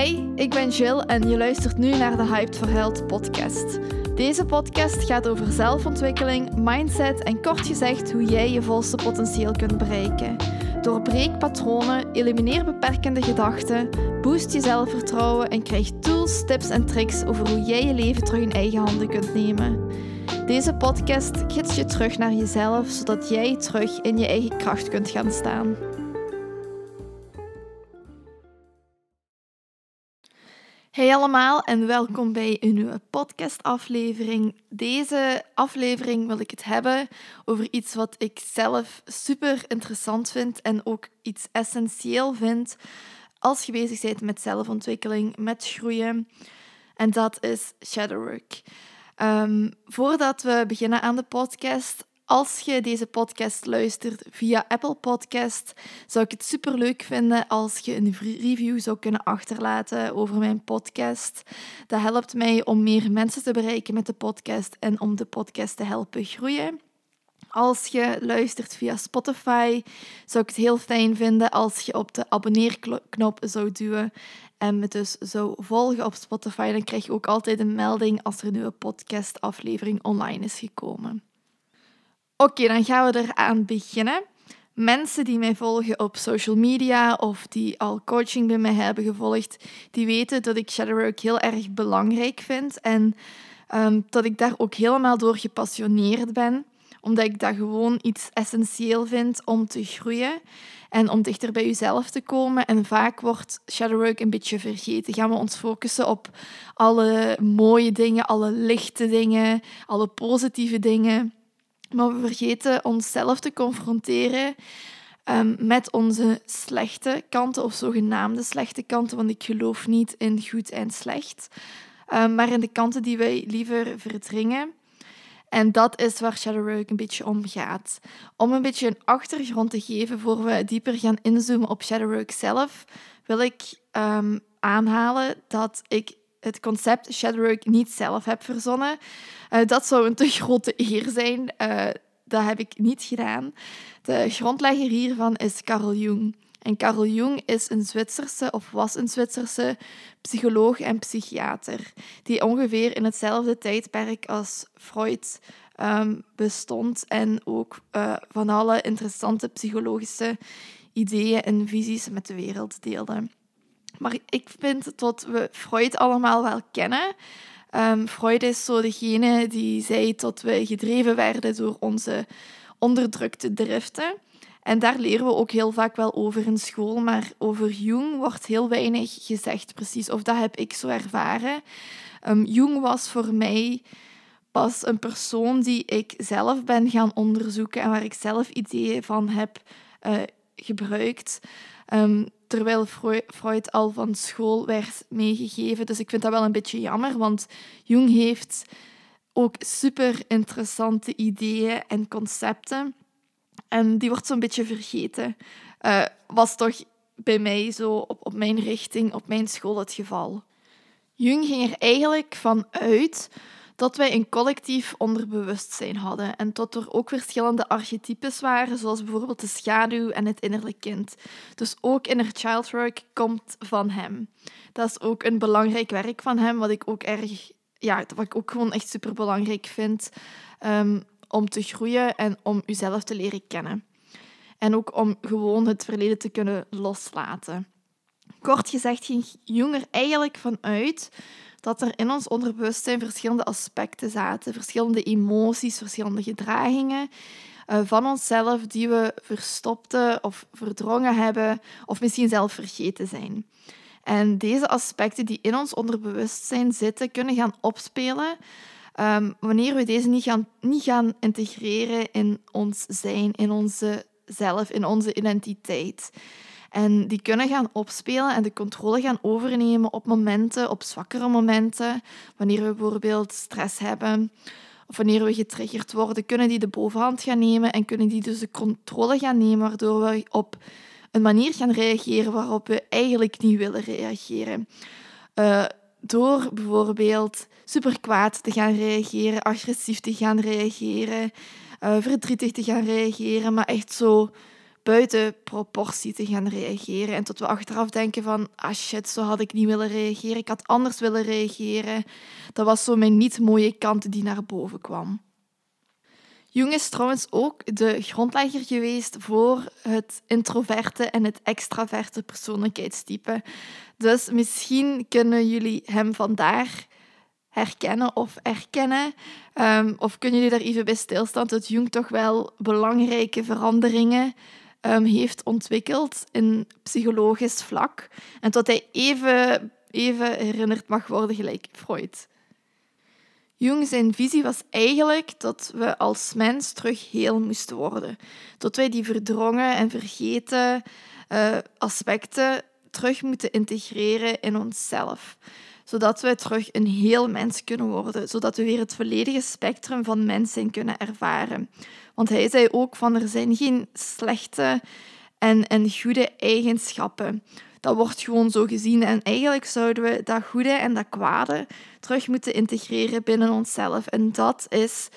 Hey, ik ben Jill en je luistert nu naar de Hyped for Health podcast. Deze podcast gaat over zelfontwikkeling, mindset en kort gezegd hoe jij je volste potentieel kunt bereiken. Doorbreek patronen, elimineer beperkende gedachten, boost je zelfvertrouwen en krijg tools, tips en tricks over hoe jij je leven terug in eigen handen kunt nemen. Deze podcast gids je terug naar jezelf, zodat jij terug in je eigen kracht kunt gaan staan. Hey allemaal en welkom bij een nieuwe podcastaflevering. Deze aflevering wil ik het hebben over iets wat ik zelf super interessant vind en ook iets essentieel vind als je bezig bent met zelfontwikkeling, met groeien. En dat is shadowwork. Um, voordat we beginnen aan de podcast, als je deze podcast luistert via Apple Podcast, zou ik het super leuk vinden als je een review zou kunnen achterlaten over mijn podcast. Dat helpt mij om meer mensen te bereiken met de podcast en om de podcast te helpen groeien. Als je luistert via Spotify, zou ik het heel fijn vinden als je op de abonneerknop zou duwen en me dus zou volgen op Spotify. Dan krijg je ook altijd een melding als er een nieuwe podcastaflevering online is gekomen. Oké, dan gaan we eraan beginnen. Mensen die mij volgen op social media of die al coaching bij mij hebben gevolgd, die weten dat ik shadowwork heel erg belangrijk vind en um, dat ik daar ook helemaal door gepassioneerd ben, omdat ik dat gewoon iets essentieel vind om te groeien en om dichter bij jezelf te komen. En vaak wordt shadowwork een beetje vergeten. Gaan we ons focussen op alle mooie dingen, alle lichte dingen, alle positieve dingen. Maar we vergeten onszelf te confronteren um, met onze slechte kanten of zogenaamde slechte kanten, want ik geloof niet in goed en slecht, um, maar in de kanten die wij liever verdringen. En dat is waar Shadowwork een beetje om gaat. Om een beetje een achtergrond te geven voor we dieper gaan inzoomen op Shadowwork zelf, wil ik um, aanhalen dat ik het concept Shadowwork niet zelf heb verzonnen. Uh, dat zou een te grote eer zijn. Uh, dat heb ik niet gedaan. De grondlegger hiervan is Carl Jung. En Carl Jung is een Zwitserse, of was een Zwitserse, psycholoog en psychiater, die ongeveer in hetzelfde tijdperk als Freud um, bestond en ook uh, van alle interessante psychologische ideeën en visies met de wereld deelde. Maar ik vind dat we Freud allemaal wel kennen. Um, Freud is zo degene die zei dat we gedreven werden door onze onderdrukte driften. En daar leren we ook heel vaak wel over in school, maar over Jung wordt heel weinig gezegd precies. Of dat heb ik zo ervaren. Um, Jung was voor mij pas een persoon die ik zelf ben gaan onderzoeken en waar ik zelf ideeën van heb uh, gebruikt. Um, terwijl Freud al van school werd meegegeven. Dus ik vind dat wel een beetje jammer, want Jung heeft ook super interessante ideeën en concepten. En die wordt zo'n beetje vergeten. Uh, was toch bij mij zo op, op mijn richting, op mijn school het geval. Jung ging er eigenlijk van uit dat wij een collectief onderbewustzijn hadden en dat er ook verschillende archetypes waren, zoals bijvoorbeeld de schaduw en het innerlijk kind. Dus ook inner child work komt van hem. Dat is ook een belangrijk werk van hem, wat ik ook erg, ja, wat ik ook gewoon echt super belangrijk vind um, om te groeien en om uzelf te leren kennen. En ook om gewoon het verleden te kunnen loslaten. Kort gezegd ging Jung er eigenlijk vanuit dat er in ons onderbewustzijn verschillende aspecten zaten, verschillende emoties, verschillende gedragingen uh, van onszelf die we verstopten of verdrongen hebben of misschien zelf vergeten zijn. En deze aspecten die in ons onderbewustzijn zitten, kunnen gaan opspelen um, wanneer we deze niet gaan, niet gaan integreren in ons zijn, in onze zelf, in onze identiteit. En die kunnen gaan opspelen en de controle gaan overnemen op momenten, op zwakkere momenten. Wanneer we bijvoorbeeld stress hebben of wanneer we getriggerd worden, kunnen die de bovenhand gaan nemen en kunnen die dus de controle gaan nemen, waardoor we op een manier gaan reageren waarop we eigenlijk niet willen reageren. Uh, door bijvoorbeeld super kwaad te gaan reageren, agressief te gaan reageren, uh, verdrietig te gaan reageren, maar echt zo buiten proportie te gaan reageren. En tot we achteraf denken van, ah shit, zo had ik niet willen reageren. Ik had anders willen reageren. Dat was zo mijn niet mooie kant die naar boven kwam. Jung is trouwens ook de grondlegger geweest voor het introverte en het extraverte persoonlijkheidstype. Dus misschien kunnen jullie hem vandaar herkennen of erkennen. Um, of kunnen jullie daar even bij stilstaan dat Jung toch wel belangrijke veranderingen um, heeft ontwikkeld in psychologisch vlak. En dat hij even, even herinnerd mag worden gelijk Freud. Jung zijn visie was eigenlijk dat we als mens terug heel moesten worden. Dat wij die verdrongen en vergeten uh, aspecten terug moeten integreren in onszelf. Zodat we terug een heel mens kunnen worden. Zodat we weer het volledige spectrum van mens zijn kunnen ervaren. Want hij zei ook van er zijn geen slechte en, en goede eigenschappen dat wordt gewoon zo gezien. En eigenlijk zouden we dat goede en dat kwade terug moeten integreren binnen onszelf. En dat is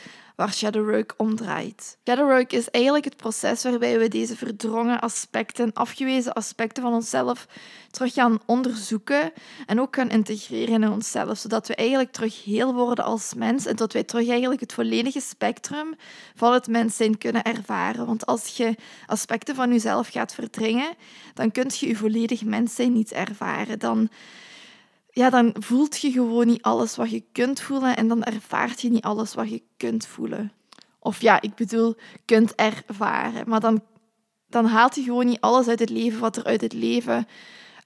waar shadowwork om draait. Shadowwork is eigenlijk het proces waarbij we deze verdrongen aspecten, afgewezen aspecten van onszelf terug gaan onderzoeken en ook gaan integreren in onszelf, zodat we eigenlijk terug heel worden als mens en dat wij terug eigenlijk het volledige spectrum van het mens zijn kunnen ervaren. Want als je aspecten van jezelf gaat verdringen, dan kun je je volledig mens zijn niet ervaren. Dan ja, dan voelt je gewoon niet alles wat je kunt voelen en dan ervaart je niet alles wat je kunt voelen. Of ja, ik bedoel, kunt ervaren. Maar dan, dan haalt je gewoon niet alles uit het leven wat er uit het leven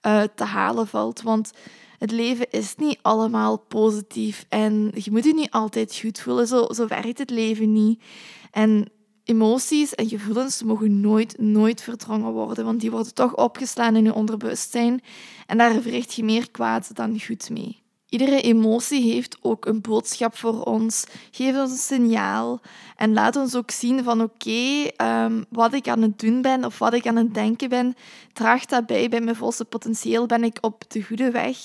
uh, te halen valt. Want het leven is niet allemaal positief en je moet je niet altijd goed voelen. Zo, zo werkt het leven niet. En emoties en gevoelens mogen nooit, nooit verdrongen worden, want die worden toch opgeslaan in je onderbewustzijn en daar verricht je meer kwaad dan goed mee. Iedere emotie heeft ook een boodschap voor ons. Geef ons een signaal en laat ons ook zien van oké, ehm, wat ik aan het doen ben of wat ik aan het denken ben, draagt dat bij bij mijn volste potentieel, ben ik op de goede weg.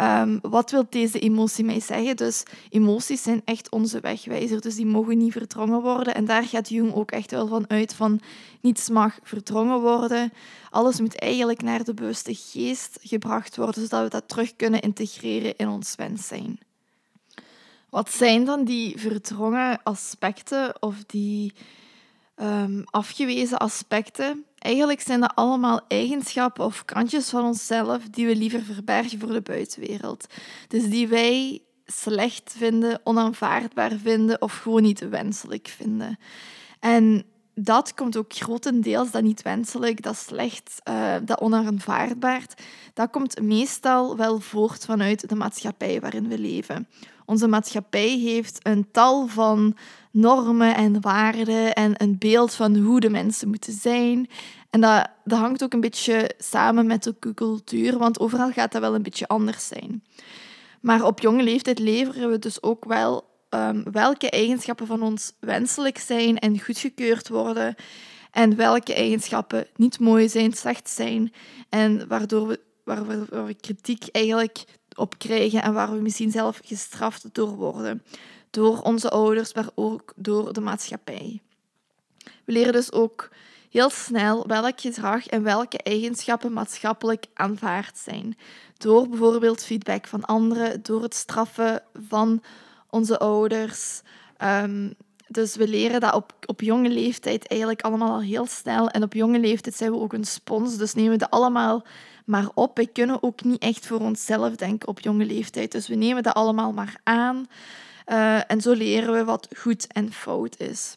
Um, wat wil deze emotie mij zeggen? Dus emoties zijn echt onze wegwijzer, dus die mogen niet verdrongen worden. En daar gaat Jung ook echt wel van uit van niets mag verdrongen worden. Alles moet eigenlijk naar de bewuste geest gebracht worden, zodat we dat terug kunnen integreren in ons wens zijn. Wat zijn dan die verdrongen aspecten of die um, afgewezen aspecten? Eigenlijk zijn dat allemaal eigenschappen of kantjes van onszelf die we liever verbergen voor de buitenwereld. Dus die wij slecht vinden, onaanvaardbaar vinden of gewoon niet wenselijk vinden. En dat komt ook grotendeels, dat niet wenselijk, dat slecht, uh, dat onaanvaardbaar, dat komt meestal wel voort vanuit de maatschappij waarin we leven. Onze maatschappij heeft een tal van normen en waarden en een beeld van hoe de mensen moeten zijn. En dat, dat hangt ook een beetje samen met de cultuur, want overal gaat dat wel een beetje anders zijn. Maar op jonge leeftijd leveren we dus ook wel um, welke eigenschappen van ons wenselijk zijn en goedgekeurd worden en welke eigenschappen niet mooi zijn, slecht zijn en waardoor we, waar we, waar we kritiek eigenlijk op krijgen en waar we misschien zelf gestraft door worden. Door onze ouders, maar ook door de maatschappij. We leren dus ook heel snel welk gedrag en welke eigenschappen maatschappelijk aanvaard zijn. Door bijvoorbeeld feedback van anderen, door het straffen van onze ouders. Um, dus we leren dat op, op jonge leeftijd eigenlijk allemaal al heel snel. En op jonge leeftijd zijn we ook een spons, dus nemen we dat allemaal maar op. We kunnen ook niet echt voor onszelf denken op jonge leeftijd. Dus we nemen dat allemaal maar aan. Uh, en zo leren we wat goed en fout is.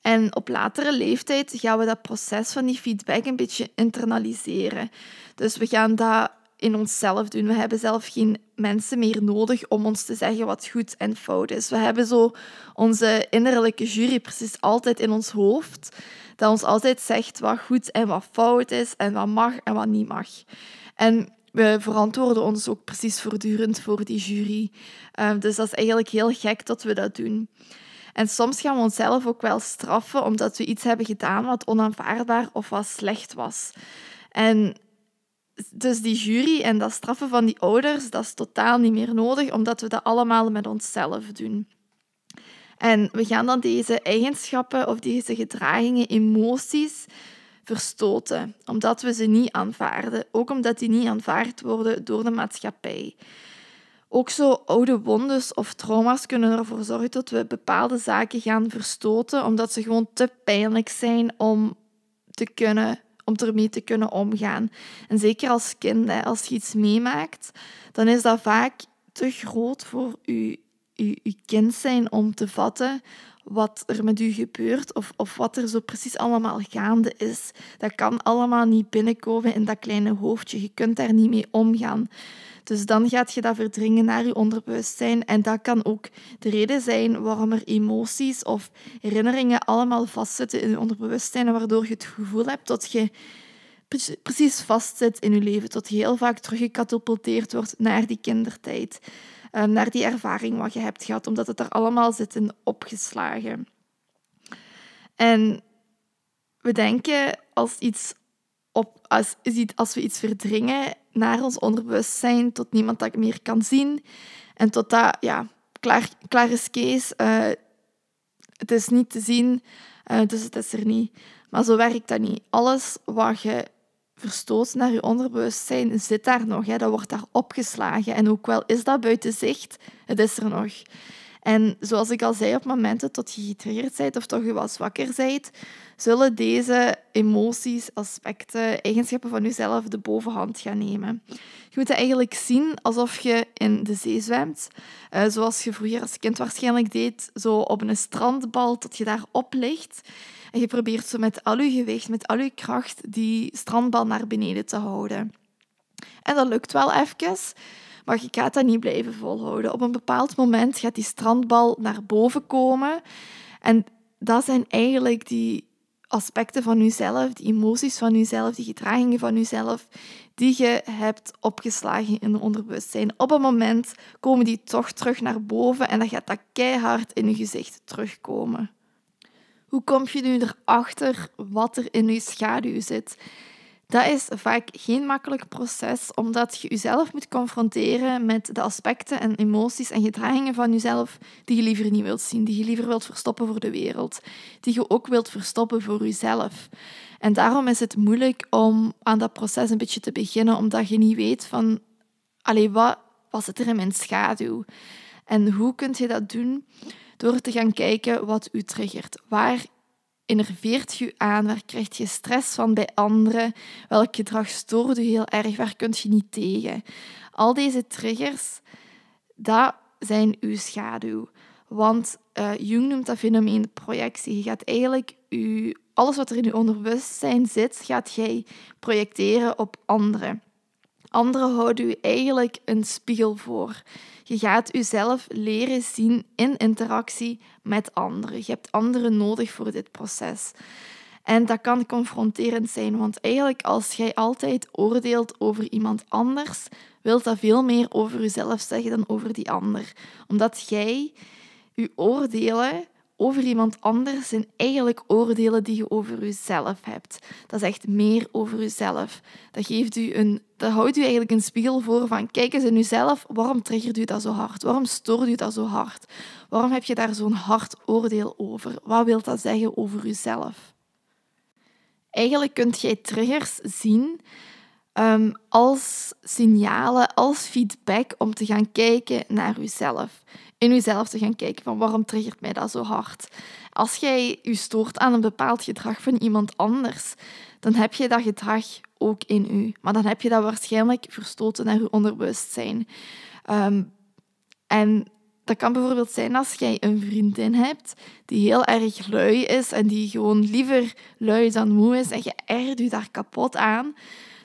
En op latere leeftijd gaan we dat proces van die feedback een beetje internaliseren. Dus we gaan dat in onszelf doen. We hebben zelf geen mensen meer nodig om ons te zeggen wat goed en fout is. We hebben zo onze innerlijke jury precies altijd in ons hoofd, dat ons altijd zegt wat goed en wat fout is en wat mag en wat niet mag. En we verantwoorden ons ook precies voortdurend voor die jury. Ehm, dus dat is eigenlijk heel gek dat we dat doen. En soms gaan we onszelf ook wel straffen omdat we iets hebben gedaan wat onaanvaardbaar of wat slecht was. En dus die jury en dat straffen van die ouders, dat is totaal niet meer nodig, omdat we dat allemaal met onszelf doen. En we gaan dan deze eigenschappen of deze gedragingen, emoties, verstoten, omdat we ze niet aanvaarden. Ook omdat die niet aanvaard worden door de maatschappij. Ook zo oude wondes of trauma's kunnen ervoor zorgen dat we bepaalde zaken gaan verstoten, omdat ze gewoon te pijnlijk zijn om, te kunnen, om ermee te kunnen omgaan. En zeker als kind, als je iets meemaakt, dan is dat vaak te groot voor je, je, kind zijn om te vatten wat er met u gebeurt of, of wat er zo precies allemaal gaande is. Dat kan allemaal niet binnenkomen in dat kleine hoofdje. Je kunt daar niet mee omgaan. Dus dan gaat je dat verdringen naar je onderbewustzijn. En dat kan ook de reden zijn waarom er emoties of herinneringen allemaal vastzitten in je onderbewustzijn. Waardoor je het gevoel hebt dat je precies vastzit in je leven. Tot je heel vaak teruggecatapulteerd wordt naar die kindertijd. Ehm, naar die ervaring wat je hebt gehad, omdat het er allemaal zit in opgeslagen. En we denken als, iets op, als, als we iets verdringen naar ons onderbewustzijn, tot niemand dat meer kan zien en tot dat, ja, klaar, klaar is Kees. Uh, het is niet te zien, uh, dus het is er niet. Maar zo werkt dat niet. Alles wat je verstoot naar je onderbewustzijn zit daar nog. Hè. Dat wordt daar opgeslagen. En ook wel is dat buiten zicht, het is er nog. En zoals ik al zei, op momenten dat je getriggerd bent of toch je wat zwakker bent, zullen deze emoties, aspecten, eigenschappen van jezelf de bovenhand gaan nemen. Je moet het eigenlijk zien alsof je in de zee zwemt, uh, zoals je vroeger als kind waarschijnlijk deed, zo op een strandbal tot je daarop ligt. En je probeert zo met al je gewicht, met al je kracht, die strandbal naar beneden te houden. En dat lukt wel even, maar je gaat dat niet blijven volhouden. Op een bepaald moment gaat die strandbal naar boven komen. En dat zijn eigenlijk die aspecten van jezelf, die emoties van jezelf, die gedragingen van jezelf, die je hebt opgeslagen in de onderbewustzijn. Op een moment komen die toch terug naar boven en dan gaat dat keihard in je gezicht terugkomen. Hoe kom je nu erachter wat er in je schaduw zit? Dat is vaak geen makkelijk proces, omdat je jezelf moet confronteren met de aspecten en emoties en gedragingen van jezelf die je liever niet wilt zien, die je liever wilt verstoppen voor de wereld, die je ook wilt verstoppen voor jezelf. En daarom is het moeilijk om aan dat proces een beetje te beginnen, omdat je niet weet van, allee, wat, wat zit er in mijn schaduw? En hoe kun je dat doen? Door te gaan kijken wat u triggert. Waar innerveert u aan? Waar krijg je stress van bij anderen? Welk gedrag stoort u heel erg? Waar kunt je niet tegen? Al deze triggers, dat zijn uw schaduw. Want uh, Jung noemt dat fenomeen projectie. Je gaat eigenlijk u, alles wat er in je onderbewustzijn zit, gaat jij projecteren op anderen. Anderen houden u eigenlijk een spiegel voor. Je gaat jezelf leren zien in interactie met anderen. Je hebt anderen nodig voor dit proces. En dat kan confronterend zijn, want eigenlijk als jij altijd oordeelt over iemand anders, wil dat veel meer over jezelf zeggen dan over die ander. Omdat jij je oordelen over iemand anders zijn eigenlijk oordelen die je over jezelf hebt. Dat is echt meer over jezelf. Dat, geeft u een, dat houdt u eigenlijk een spiegel voor van kijk eens in jezelf, waarom triggert u dat zo hard? Waarom stoort u dat zo hard? Waarom heb je daar zo'n hard oordeel over? Wat wil dat zeggen over jezelf? Eigenlijk kunt jij triggers zien um, als signalen, als feedback om te gaan kijken naar jezelf in jezelf te gaan kijken van waarom triggert mij dat zo hard. Als jij je stoort aan een bepaald gedrag van iemand anders, dan heb je dat gedrag ook in u. Maar dan heb je dat waarschijnlijk verstoten naar je onderbewustzijn. Um, en dat kan bijvoorbeeld zijn als jij een vriendin hebt die heel erg lui is en die gewoon liever lui dan moe is en je ergert je daar kapot aan,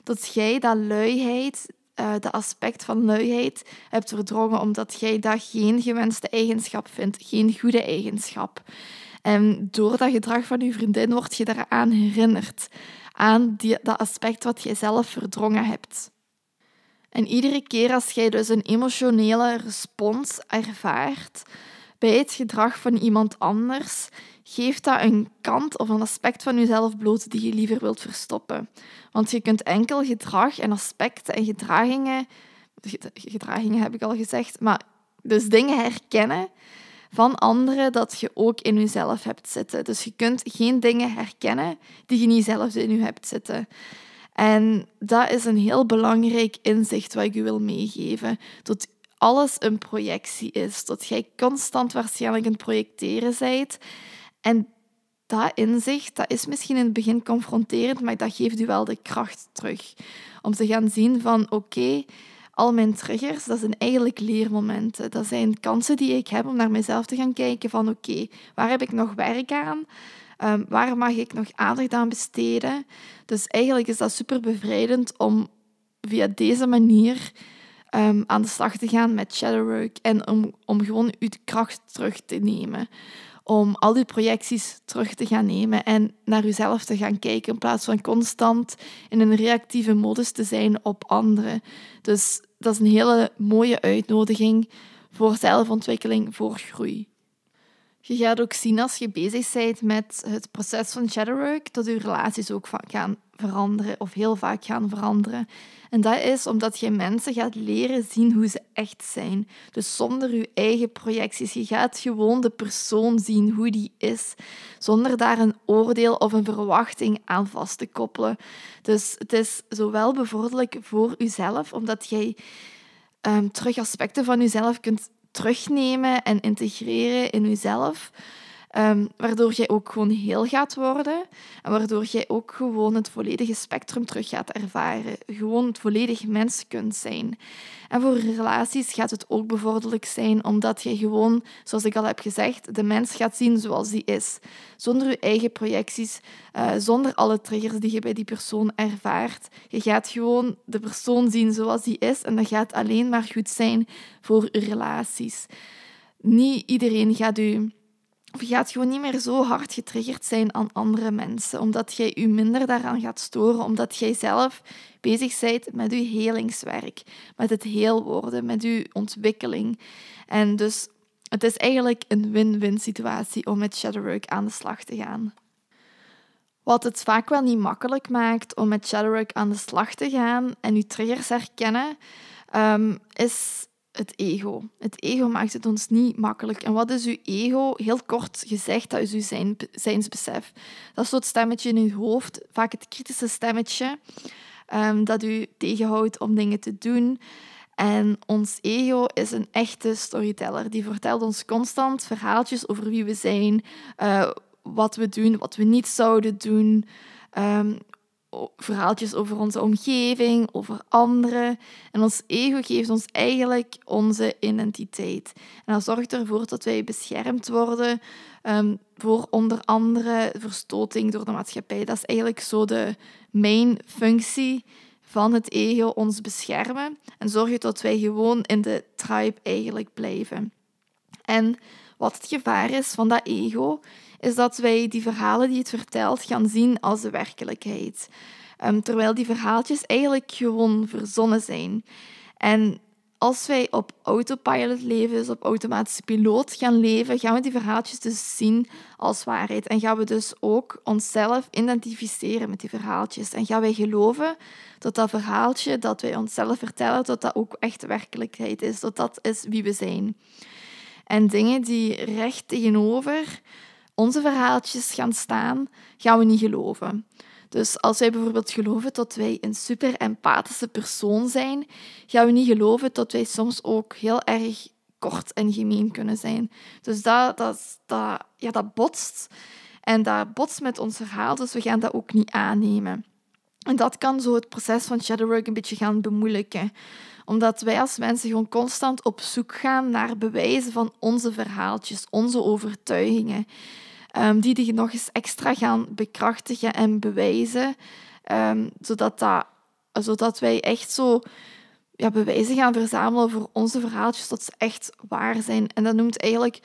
dat jij dat luiheid uh, de aspect van luiheid hebt verdrongen omdat jij dat geen gewenste eigenschap vindt, geen goede eigenschap. En door dat gedrag van je vriendin word je daaraan herinnerd, aan die, dat aspect wat jij zelf verdrongen hebt. En iedere keer als jij dus een emotionele respons ervaart bij het gedrag van iemand anders, geeft dat een kant of een aspect van jezelf bloot die je liever wilt verstoppen. Want je kunt enkel gedrag en aspecten en gedragingen, gedragingen heb ik al gezegd, maar dus dingen herkennen van anderen dat je ook in jezelf hebt zitten. Dus je kunt geen dingen herkennen die je niet zelf in je hebt zitten. En dat is een heel belangrijk inzicht wat ik u wil meegeven. Dat alles een projectie is. Dat jij constant waarschijnlijk een projecteren bent. En dat inzicht, dat is misschien in het begin confronterend, maar dat geeft u wel de kracht terug. Om te gaan zien van, oké, al mijn triggers, dat zijn eigenlijk leermomenten. Dat zijn kansen die ik heb om naar mezelf te gaan kijken van, oké, waar heb ik nog werk aan? Um, waar mag ik nog aandacht aan besteden? Dus eigenlijk is dat super bevrijdend om via deze manier um, aan de slag te gaan met shadowwork en om, om gewoon uw kracht terug te nemen om al die projecties terug te gaan nemen en naar uzelf te gaan kijken in plaats van constant in een reactieve modus te zijn op anderen. Dus dat is een hele mooie uitnodiging voor zelfontwikkeling, voor groei. Je gaat ook zien als je bezig bent met het proces van shadowwork, dat je relaties ook gaan veranderen of heel vaak gaan veranderen. En dat is omdat je mensen gaat leren zien hoe ze echt zijn. Dus zonder je eigen projecties. Je gaat gewoon de persoon zien hoe die is, zonder daar een oordeel of een verwachting aan vast te koppelen. Dus het is zowel bevorderlijk voor jezelf, omdat jij um, terug aspecten van jezelf kunt terugnemen en integreren in jezelf. Um, waardoor jij ook gewoon heel gaat worden en waardoor jij ook gewoon het volledige spectrum terug gaat ervaren. Gewoon het volledig mens kunt zijn. En voor relaties gaat het ook bevorderlijk zijn, omdat je gewoon, zoals ik al heb gezegd, de mens gaat zien zoals die is. Zonder je eigen projecties, uh, zonder alle triggers die je bij die persoon ervaart. Je gaat gewoon de persoon zien zoals die is en dat gaat alleen maar goed zijn voor relaties. Niet iedereen gaat u of je gaat gewoon niet meer zo hard getriggerd zijn aan andere mensen, omdat jij je minder daaraan gaat storen, omdat jij zelf bezig bent met je helingswerk, met het heel worden, met je ontwikkeling. En dus het is eigenlijk een win-win situatie om met shadowwork aan de slag te gaan. Wat het vaak wel niet makkelijk maakt om met shadowwork aan de slag te gaan en je triggers herkennen, um, is het ego. Het ego maakt het ons niet makkelijk. En wat is uw ego? Heel kort gezegd, dat is uw zijn, zijnsbesef. Dat is het stemmetje in uw hoofd, vaak het kritische stemmetje, um, dat u tegenhoudt om dingen te doen. En ons ego is een echte storyteller. Die vertelt ons constant verhaaltjes over wie we zijn, uh, wat we doen, wat we niet zouden doen, um, verhaaltjes over onze omgeving, over anderen. En ons ego geeft ons eigenlijk onze identiteit. En dat zorgt ervoor dat wij beschermd worden um, voor onder andere verstoting door de maatschappij. Dat is eigenlijk zo de main functie van het ego, ons beschermen en zorgen dat wij gewoon in de tribe eigenlijk blijven. En wat het gevaar is van dat ego, is dat wij die verhalen die het vertelt gaan zien als de werkelijkheid. Um, terwijl die verhaaltjes eigenlijk gewoon verzonnen zijn. En als wij op autopilot leven, dus op automatische piloot gaan leven, gaan we die verhaaltjes dus zien als waarheid. En gaan we dus ook onszelf identificeren met die verhaaltjes. En gaan wij geloven dat dat verhaaltje dat wij onszelf vertellen, dat dat ook echt werkelijkheid is. Dat dat is wie we zijn. En dingen die recht tegenover onze verhaaltjes gaan staan, gaan we niet geloven. Dus als wij bijvoorbeeld geloven dat wij een super empathische persoon zijn, gaan we niet geloven dat wij soms ook heel erg kort en gemeen kunnen zijn. Dus dat, dat, dat, ja, dat botst. En dat botst met ons verhaal, dus we gaan dat ook niet aannemen. En dat kan zo het proces van shadowwork een beetje gaan bemoeilijken omdat wij als mensen gewoon constant op zoek gaan naar bewijzen van onze verhaaltjes, onze overtuigingen. Um, die die nog eens extra gaan bekrachtigen en bewijzen. Um, zodat, dat, zodat wij echt zo ja, bewijzen gaan verzamelen voor onze verhaaltjes tot ze echt waar zijn. En dat noemt eigenlijk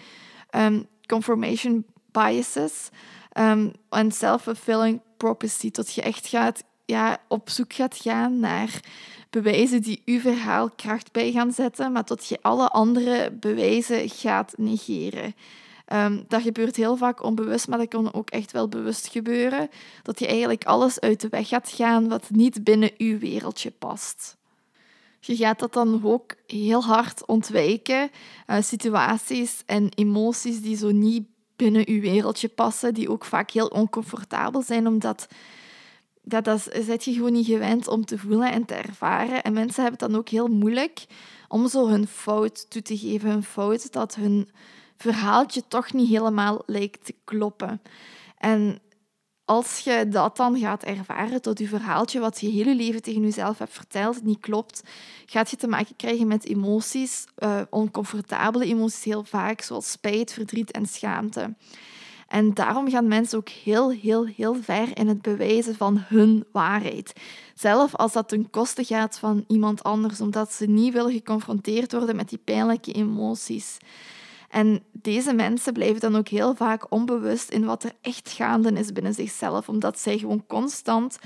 um, confirmation biases en self-fulfilling prophecy. Dat je echt gaat, ja, op zoek gaat gaan naar bewijzen die uw verhaal kracht bij gaan zetten, maar tot je alle andere bewijzen gaat negeren. Um, dat gebeurt heel vaak onbewust, maar dat kan ook echt wel bewust gebeuren. Dat je eigenlijk alles uit de weg gaat gaan wat niet binnen uw wereldje past. Je gaat dat dan ook heel hard ontwijken. Uh, situaties en emoties die zo niet binnen je wereldje passen, die ook vaak heel oncomfortabel zijn, omdat dat, dat zet je gewoon niet gewend om te voelen en te ervaren. En mensen hebben het dan ook heel moeilijk om zo hun fout toe te geven. Hun fout dat hun verhaaltje toch niet helemaal lijkt te kloppen. En als je dat dan gaat ervaren, tot je verhaaltje wat je hele leven tegen jezelf hebt verteld niet klopt, gaat je te maken krijgen met emoties, uh, oncomfortabele emoties heel vaak, zoals spijt, verdriet en schaamte. En daarom gaan mensen ook heel, heel, heel ver in het bewijzen van hun waarheid. Zelf als dat ten koste gaat van iemand anders, omdat ze niet willen geconfronteerd worden met die pijnlijke emoties. En deze mensen blijven dan ook heel vaak onbewust in wat er echt gaande is binnen zichzelf, omdat zij gewoon constant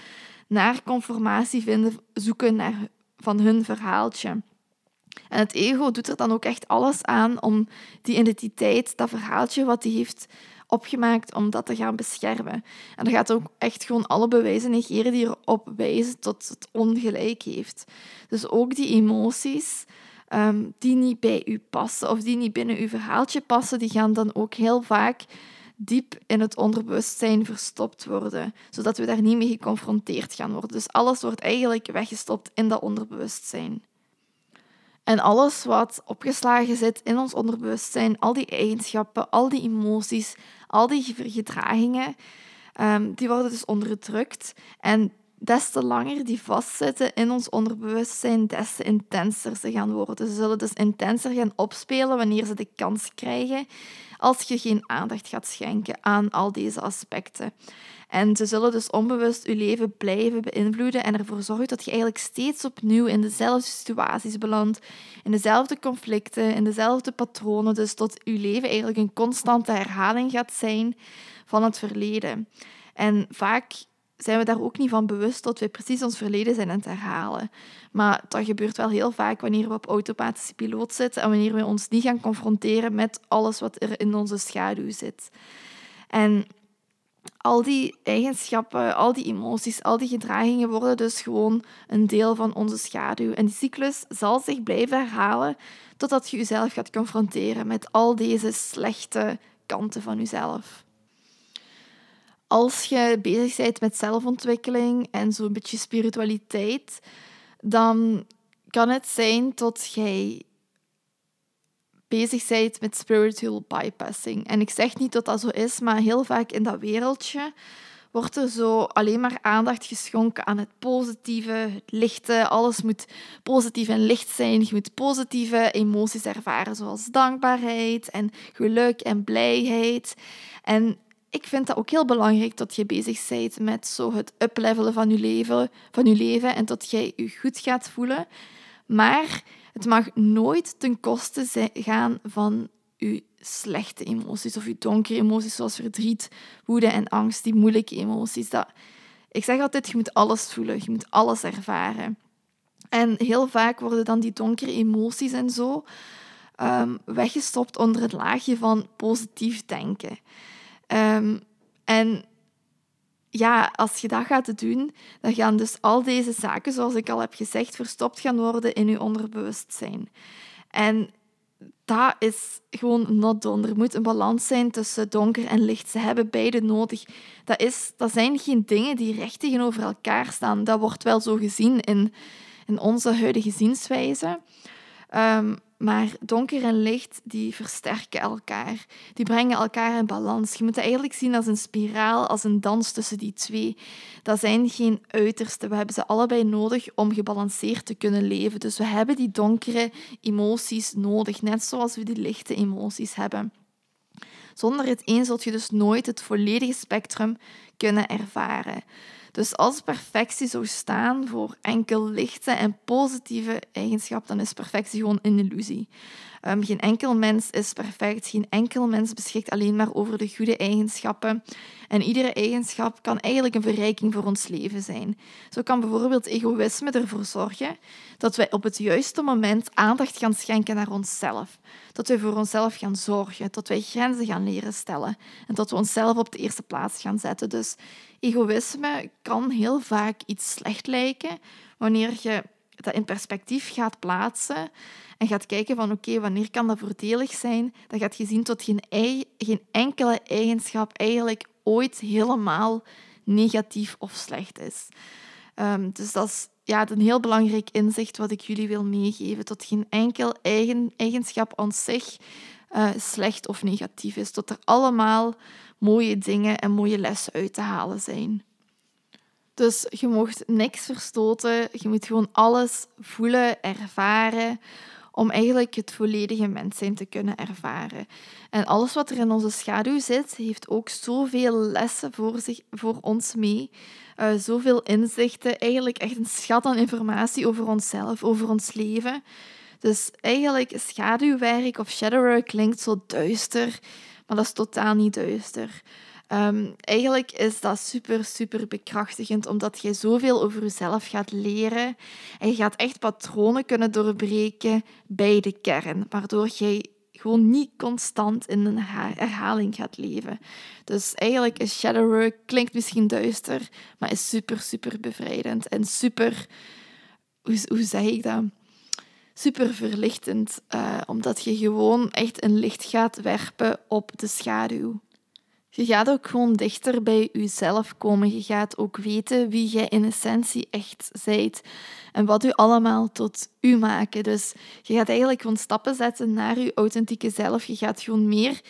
naar conformatie vinden, zoeken naar, van hun verhaaltje. En het ego doet er dan ook echt alles aan om die identiteit, dat verhaaltje wat hij heeft opgemaakt, om dat te gaan beschermen. En dan gaat ook echt gewoon alle bewijzen negeren die erop wijzen tot het ongelijk heeft. Dus ook die emoties Ehm, die niet bij u passen of die niet binnen uw verhaaltje passen, die gaan dan ook heel vaak diep in het onderbewustzijn verstopt worden, zodat we daar niet mee geconfronteerd gaan worden. Dus alles wordt eigenlijk weggestopt in dat onderbewustzijn. En alles wat opgeslagen zit in ons onderbewustzijn, al die eigenschappen, al die emoties, al die gedragingen, um, die worden dus onderdrukt. En des te langer die vastzitten in ons onderbewustzijn, des te intenser ze gaan worden. Ze zullen dus intenser gaan opspelen wanneer ze de kans krijgen als je geen aandacht gaat schenken aan al deze aspecten. En ze zullen dus onbewust je leven blijven beïnvloeden en ervoor zorgen dat je eigenlijk steeds opnieuw in dezelfde situaties belandt, in dezelfde conflicten, in dezelfde patronen. Dus tot je leven eigenlijk een constante herhaling gaat zijn van het verleden. En vaak zijn we daar ook niet van bewust dat we precies ons verleden zijn aan het herhalen. Maar dat gebeurt wel heel vaak wanneer we op automatische piloot zitten en wanneer we ons niet gaan confronteren met alles wat er in onze schaduw zit. En al die eigenschappen, al die emoties, al die gedragingen worden dus gewoon een deel van onze schaduw. En die cyclus zal zich blijven herhalen totdat je jezelf gaat confronteren met al deze slechte kanten van jezelf als je bezig bent met zelfontwikkeling en zo'n beetje spiritualiteit, dan kan het zijn dat jij bezig bent met spiritual bypassing. En ik zeg niet dat dat zo is, maar heel vaak in dat wereldje wordt er zo alleen maar aandacht geschonken aan het positieve, het lichte. Alles moet positief en licht zijn. Je moet positieve emoties ervaren, zoals dankbaarheid en geluk en blijheid. En ik vind dat ook heel belangrijk dat je bezig bent met zo het uplevelen van je leven, van je leven en dat jij je goed gaat voelen. Maar het mag nooit ten koste gaan van je slechte emoties of je donkere emoties, zoals verdriet, woede en angst, die moeilijke emoties. Dat, ik zeg altijd, je moet alles voelen, je moet alles ervaren. En heel vaak worden dan die donkere emoties en zo um, weggestopt onder het laagje van positief denken. Um, en ja, als je dat gaat doen, dan gaan dus al deze zaken, zoals ik al heb gezegd, verstopt gaan worden in je onderbewustzijn. En dat is gewoon not done. Er moet een balans zijn tussen donker en licht. Ze hebben beide nodig. Dat, is, dat zijn geen dingen die recht tegenover elkaar staan. Dat wordt wel zo gezien in, in onze huidige zienswijze. Um, maar donker en licht, die versterken elkaar. Die brengen elkaar in balans. Je moet het eigenlijk zien als een spiraal, als een dans tussen die twee. Dat zijn geen uitersten. We hebben ze allebei nodig om gebalanceerd te kunnen leven. Dus we hebben die donkere emoties nodig, net zoals we die lichte emoties hebben. Zonder het een zult je dus nooit het volledige spectrum kunnen ervaren. Dus als perfectie zou staan voor enkel lichte en positieve eigenschappen, dan is perfectie gewoon een illusie. Ehm, geen enkel mens is perfect, geen enkel mens beschikt alleen maar over de goede eigenschappen. En iedere eigenschap kan eigenlijk een verrijking voor ons leven zijn. Zo kan bijvoorbeeld egoïsme ervoor zorgen dat wij op het juiste moment aandacht gaan schenken naar onszelf. Dat wij voor onszelf gaan zorgen, dat wij grenzen gaan leren stellen en dat we onszelf op de eerste plaats gaan zetten. Dus egoïsme kan heel vaak iets slecht lijken wanneer je dat in perspectief gaat plaatsen en gaat kijken van oké, wanneer kan dat voordelig zijn, dan gaat je zien tot geen, geen enkele eigenschap eigenlijk ooit helemaal negatief of slecht is. Um, dus dat is ja, een heel belangrijk inzicht wat ik jullie wil meegeven. Tot geen enkel eigen, eigenschap aan zich uh, slecht of negatief is. Tot er allemaal mooie dingen en mooie lessen uit te halen zijn. Dus je mocht niks verstoten. Je moet gewoon alles voelen, ervaren om eigenlijk het volledige mens zijn te kunnen ervaren. En alles wat er in onze schaduw zit, heeft ook zoveel lessen voor, zich, voor ons mee. Uh, zoveel inzichten, eigenlijk echt een schat aan informatie over onszelf, over ons leven. Dus eigenlijk schaduwwerk of shadowwork klinkt zo duister, maar dat is totaal niet duister. Ehm, eigenlijk is dat super, super bekrachtigend, omdat je zoveel over jezelf gaat leren en je gaat echt patronen kunnen doorbreken bij de kern, waardoor jij gewoon niet constant in een herhaling gaat leven. Dus eigenlijk is shadowwork, klinkt misschien duister, maar is super, super bevrijdend en super, hoe, zeg ik dat? Super verlichtend, uh, omdat je gewoon echt een licht gaat werpen op de schaduw. Je gaat ook gewoon dichter bij jezelf komen. Je gaat ook weten wie jij in essentie echt zijt en wat u allemaal tot u maken. Dus je gaat eigenlijk gewoon stappen zetten naar je authentieke zelf. Je gaat gewoon meer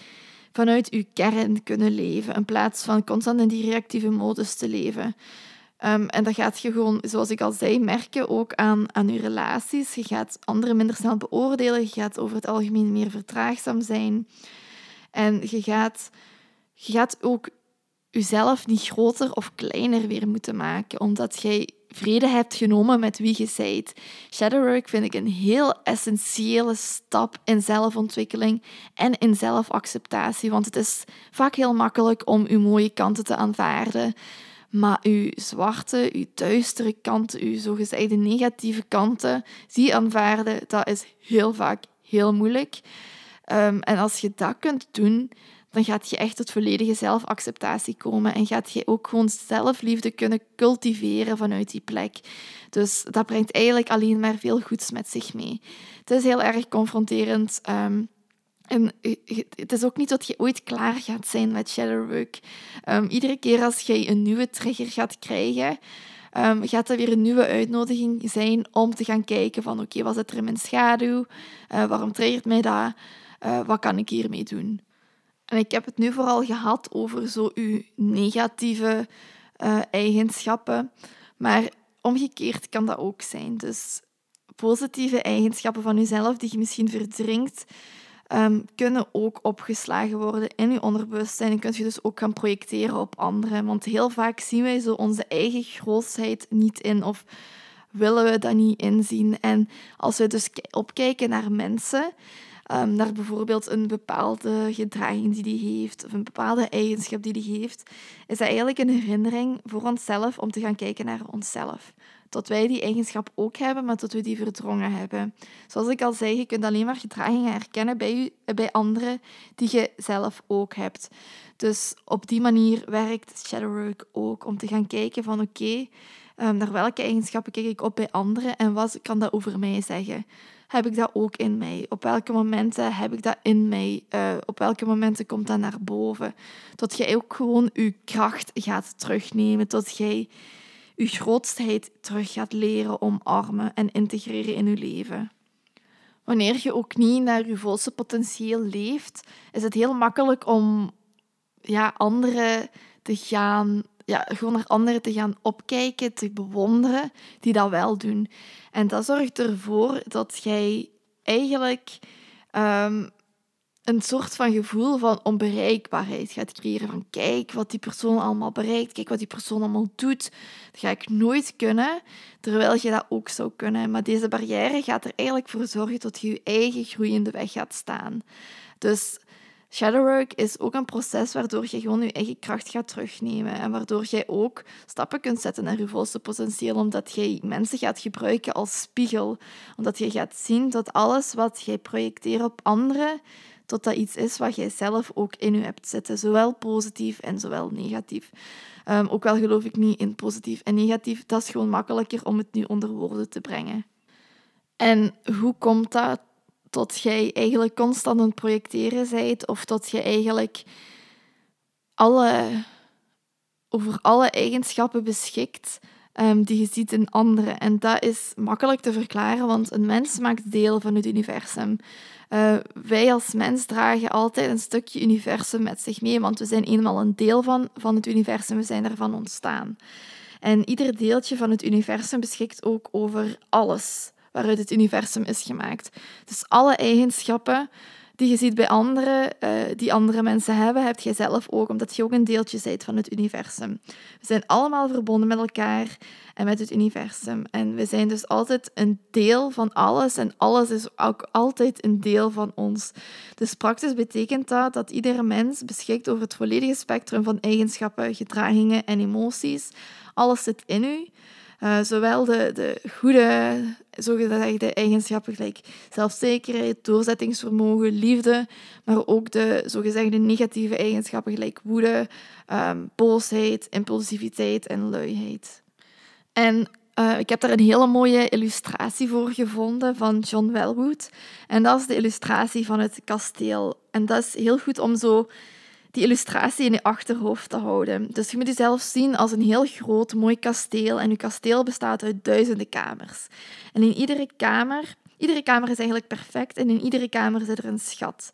vanuit je kern kunnen leven in plaats van constant in die reactieve modus te leven. Um, en dat gaat je gewoon, zoals ik al zei, merken ook aan, aan je relaties. Je gaat anderen minder snel beoordelen. Je gaat over het algemeen meer vertraagzaam zijn. En je gaat je gaat ook jezelf niet groter of kleiner weer moeten maken, omdat jij vrede hebt genomen met wie je bent. Shadowwork vind ik een heel essentiële stap in zelfontwikkeling en in zelfacceptatie, want het is vaak heel makkelijk om je mooie kanten te aanvaarden. Maar uw zwarte, uw duistere kanten, uw zogezegde negatieve kanten, die aanvaarden, dat is heel vaak heel moeilijk. Um, en als je dat kunt doen, dan gaat je echt tot volledige zelfacceptatie komen en gaat je ook gewoon zelfliefde kunnen cultiveren vanuit die plek. Dus dat brengt eigenlijk alleen maar veel goeds met zich mee. Het is heel erg confronterend. Um, en het is ook niet dat je ooit klaar gaat zijn met shadowwork. Um, iedere keer als je een nieuwe trigger gaat krijgen, um, gaat er weer een nieuwe uitnodiging zijn om te gaan kijken van oké, wat zit er in mijn schaduw? Uh, waarom triggert mij dat? Uh, wat kan ik hiermee doen? En ik heb het nu vooral gehad over zo uw negatieve uh, eigenschappen. Maar omgekeerd kan dat ook zijn. Dus positieve eigenschappen van jezelf die je misschien verdringt, um, kunnen ook opgeslagen worden in je onderbewustzijn. En kun je dus ook gaan projecteren op anderen. Want heel vaak zien wij zo onze eigen grootheid niet in of willen we dat niet inzien. En als we dus opkijken naar mensen um, naar bijvoorbeeld een bepaalde gedraging die die heeft, of een bepaalde eigenschap die die heeft, is dat eigenlijk een herinnering voor onszelf om te gaan kijken naar onszelf. Tot wij die eigenschap ook hebben, maar tot we die verdrongen hebben. Zoals ik al zei, je kunt alleen maar gedragingen herkennen bij, u, bij anderen die je zelf ook hebt. Dus op die manier werkt shadowwork ook, om te gaan kijken van oké, ehm, naar welke eigenschappen kijk ik op bij anderen en wat kan dat over mij zeggen heb ik dat ook in mij? Op welke momenten heb ik dat in mij? Uh, op welke momenten komt dat naar boven? Tot jij ook gewoon je kracht gaat terugnemen. Tot jij je grootheid terug gaat leren omarmen en integreren in je leven. Wanneer je ook niet naar je volste potentieel leeft, is het heel makkelijk om ja, anderen te gaan ja, gewoon naar anderen te gaan opkijken, te bewonderen, die dat wel doen. En dat zorgt ervoor dat jij eigenlijk um, een soort van gevoel van onbereikbaarheid gaat creëren. Van kijk wat die persoon allemaal bereikt, kijk wat die persoon allemaal doet. Dat ga ik nooit kunnen, terwijl je dat ook zou kunnen. Maar deze barrière gaat er eigenlijk voor zorgen dat je je eigen groeiende weg gaat staan. Dus Shadowwork is ook een proces waardoor je gewoon je eigen kracht gaat terugnemen en waardoor jij ook stappen kunt zetten naar je volste potentieel, omdat jij mensen gaat gebruiken als spiegel. Omdat je gaat zien dat alles wat jij projecteert op anderen, tot dat iets is wat jij zelf ook in je hebt zitten, zowel positief en zowel negatief. Um, ook wel geloof ik niet in positief en negatief, dat is gewoon makkelijker om het nu onder woorden te brengen. En hoe komt dat tot jij eigenlijk constant aan het projecteren bent of tot je eigenlijk alle, over alle eigenschappen beschikt um, die je ziet in anderen. En dat is makkelijk te verklaren, want een mens maakt deel van het universum. Uh, wij als mens dragen altijd een stukje universum met zich mee, want we zijn eenmaal een deel van, van het universum, we zijn ervan ontstaan. En ieder deeltje van het universum beschikt ook over alles waaruit het universum is gemaakt. Dus alle eigenschappen die je ziet bij anderen, uh, die andere mensen hebben, heb jij zelf ook, omdat je ook een deeltje bent van het universum. We zijn allemaal verbonden met elkaar en met het universum. En we zijn dus altijd een deel van alles en alles is ook altijd een deel van ons. Dus praktisch betekent dat dat iedere mens beschikt over het volledige spectrum van eigenschappen, gedragingen en emoties. Alles zit in u. Uh, zowel de, de goede, zogezegde eigenschappen gelijk zelfzekerheid, doorzettingsvermogen, liefde, maar ook de zogezegde negatieve eigenschappen gelijk woede, um, boosheid, impulsiviteit en luiheid. En uh, ik heb daar een hele mooie illustratie voor gevonden van John Wellwood. En dat is de illustratie van het kasteel. En dat is heel goed om zo die illustratie in je achterhoofd te houden. Dus je moet jezelf zien als een heel groot, mooi kasteel. En je kasteel bestaat uit duizenden kamers. En in iedere kamer, iedere kamer is eigenlijk perfect en in iedere kamer zit er een schat.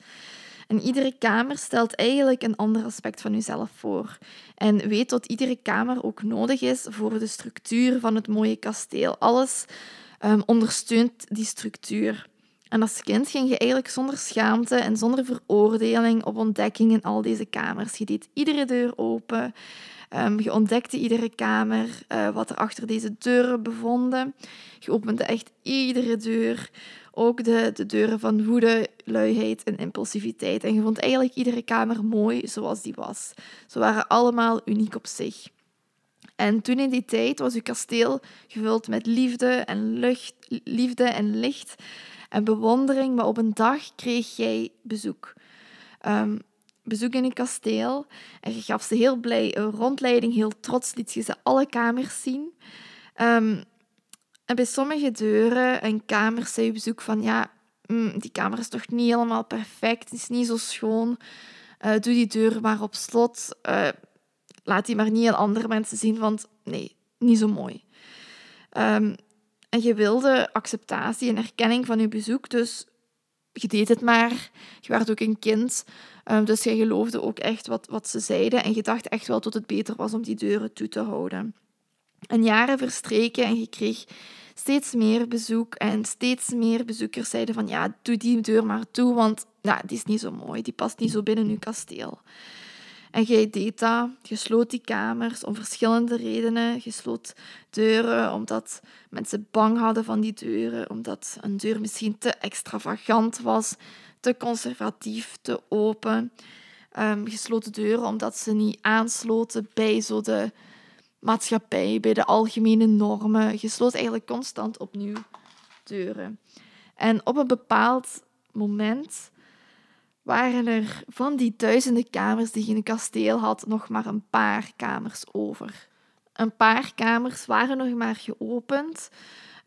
En iedere kamer stelt eigenlijk een ander aspect van jezelf voor. En weet dat iedere kamer ook nodig is voor de structuur van het mooie kasteel. Alles um, ondersteunt die structuur. En als kind ging je eigenlijk zonder schaamte en zonder veroordeling op ontdekking in al deze kamers. Je deed iedere deur open. Um, je ontdekte iedere kamer, uh, wat er achter deze deuren bevonden. Je opende echt iedere deur. Ook de, de deuren van woede, luiheid en impulsiviteit. En je vond eigenlijk iedere kamer mooi zoals die was. Ze waren allemaal uniek op zich. En toen in die tijd was uw kasteel gevuld met liefde en, lucht, liefde en licht en bewondering. Maar op een dag kreeg jij bezoek. Um, bezoek in een kasteel. En je gaf ze heel blij een rondleiding. Heel trots liet je ze alle kamers zien. Um, en bij sommige deuren en kamers zei je bezoek van... Ja, mm, die kamer is toch niet helemaal perfect. Is niet zo schoon. Uh, doe die deur maar op slot. Uh, laat die maar niet aan andere mensen zien, want nee, niet zo mooi. Um, en je wilde acceptatie en erkenning van je bezoek, dus je deed het maar. Je werd ook een kind, um, dus je geloofde ook echt wat, wat ze zeiden. En je dacht echt wel dat het beter was om die deuren toe te houden. En jaren verstreken en je kreeg steeds meer bezoek. En steeds meer bezoekers zeiden van ja, doe die deur maar toe, want ja, die is niet zo mooi. Die past niet zo binnen je kasteel. En jij deed dat. Die kamers om verschillende redenen. Je deuren omdat mensen bang hadden van die deuren, omdat een deur misschien te extravagant was, te conservatief, te open. Um, deuren omdat ze niet aansloten bij zo de maatschappij, bij de algemene normen. Je sloot eigenlijk constant opnieuw deuren. En op een bepaald moment waren er van die duizenden kamers die je in een kasteel had, nog maar een paar kamers over. Een paar kamers waren nog maar geopend.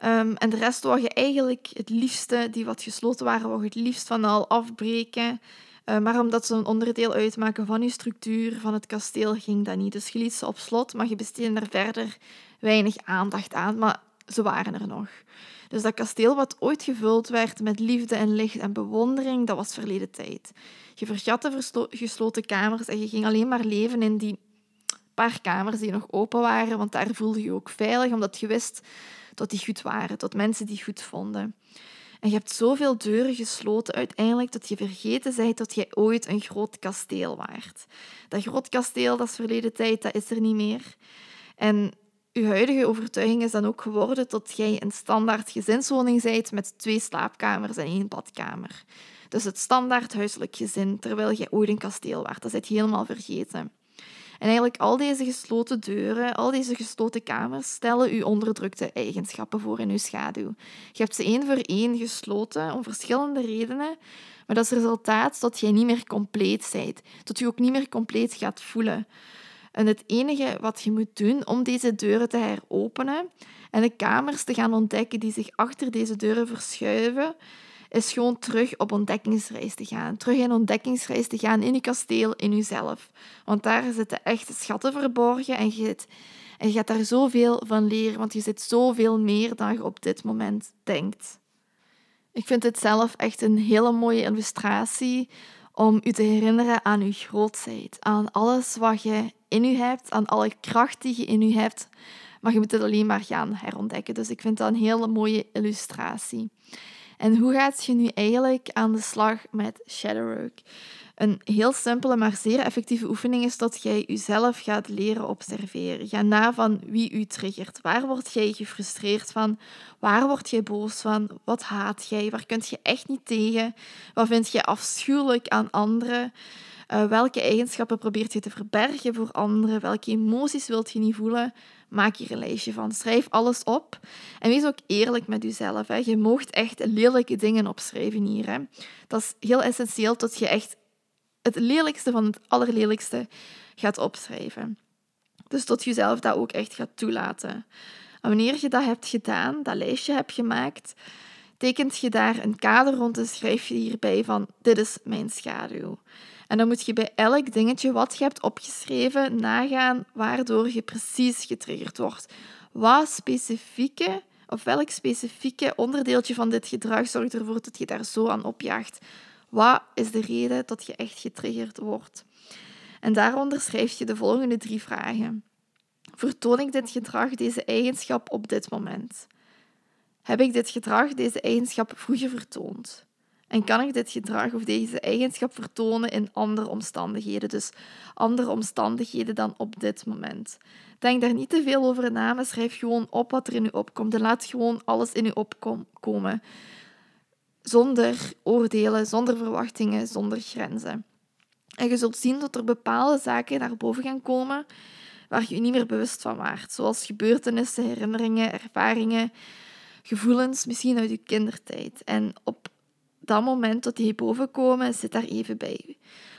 Um, en de rest wou je eigenlijk het liefste, die wat gesloten waren, wou je het liefst van al afbreken. Uh, maar omdat ze een onderdeel uitmaken van je structuur, van het kasteel, ging dat niet. Dus je liet ze op slot, maar je besteedde er verder weinig aandacht aan. Maar ze waren er nog. Dus dat kasteel wat ooit gevuld werd met liefde en licht en bewondering, dat was verleden tijd. Je vergat de gesloten kamers en je ging alleen maar leven in die paar kamers die nog open waren, want daar voelde je je ook veilig, omdat je wist dat die goed waren, dat mensen die goed vonden. En je hebt zoveel deuren gesloten uiteindelijk dat je vergeten bent dat jij ooit een groot kasteel waart. Dat groot kasteel, dat is verleden tijd, dat is er niet meer. En uw huidige overtuiging is dan ook geworden dat jij een standaard gezinswoning bent met twee slaapkamers en één badkamer. Dus het standaard huiselijk gezin, terwijl jij ooit een kasteel waart. Dat zit je helemaal vergeten. En eigenlijk al deze gesloten deuren, al deze gesloten kamers, stellen uw onderdrukte eigenschappen voor in uw schaduw. Je hebt ze één voor één gesloten, om verschillende redenen, maar dat is het resultaat dat jij niet meer compleet bent. Dat je ook niet meer compleet gaat voelen. En het enige wat je moet doen om deze deuren te heropenen en de kamers te gaan ontdekken die zich achter deze deuren verschuiven, is gewoon terug op ontdekkingsreis te gaan. Terug in ontdekkingsreis te gaan in je kasteel, in jezelf. Want daar zitten echte schatten verborgen en je, en je gaat daar zoveel van leren, want je zit zoveel meer dan je op dit moment denkt. Ik vind het zelf echt een hele mooie illustratie om u te herinneren aan uw grootheid, aan alles wat je in u hebt, aan alle kracht die je in u hebt. Maar je moet het alleen maar gaan herontdekken. Dus ik vind dat een hele mooie illustratie. En hoe gaat je nu eigenlijk aan de slag met Shadowwork? Een heel simpele, maar zeer effectieve oefening is dat jij jezelf gaat leren observeren. Ga na van wie u triggert. Waar word jij gefrustreerd van? Waar word jij boos van? Wat haat jij? Waar kun je echt niet tegen? Wat vind je afschuwelijk aan anderen? Uh, welke eigenschappen probeert je te verbergen voor anderen? Welke emoties wilt je niet voelen? Maak hier een lijstje van. Schrijf alles op. En wees ook eerlijk met jezelf. Hè. Je moogt echt lelijke dingen opschrijven hier. Hè. Dat is heel essentieel dat je echt het lelijkste van het allerlelijkste gaat opschrijven. Dus tot jezelf dat ook echt gaat toelaten. En wanneer je dat hebt gedaan, dat lijstje hebt gemaakt, tekent je daar een kader rond en schrijf je hierbij van dit is mijn schaduw. En dan moet je bij elk dingetje wat je hebt opgeschreven nagaan waardoor je precies getriggerd wordt. Wat specifieke of welk specifieke onderdeeltje van dit gedrag zorgt ervoor dat je daar zo aan opjaagt? Wat is de reden dat je echt getriggerd wordt? En daaronder schrijf je de volgende drie vragen. Vertoon ik dit gedrag, deze eigenschap op dit moment? Heb ik dit gedrag, deze eigenschap vroeger vertoond? En kan ik dit gedrag of deze eigenschap vertonen in andere omstandigheden? Dus andere omstandigheden dan op dit moment. Denk daar niet te veel over na, maar schrijf gewoon op wat er in je opkomt. En laat gewoon alles in je opkomen. Zonder oordelen, zonder verwachtingen, zonder grenzen. En je zult zien dat er bepaalde zaken naar boven gaan komen waar je je niet meer bewust van waart. Zoals gebeurtenissen, herinneringen, ervaringen, gevoelens, misschien uit je kindertijd. En op dat moment dat die boven komen, zit daar even bij.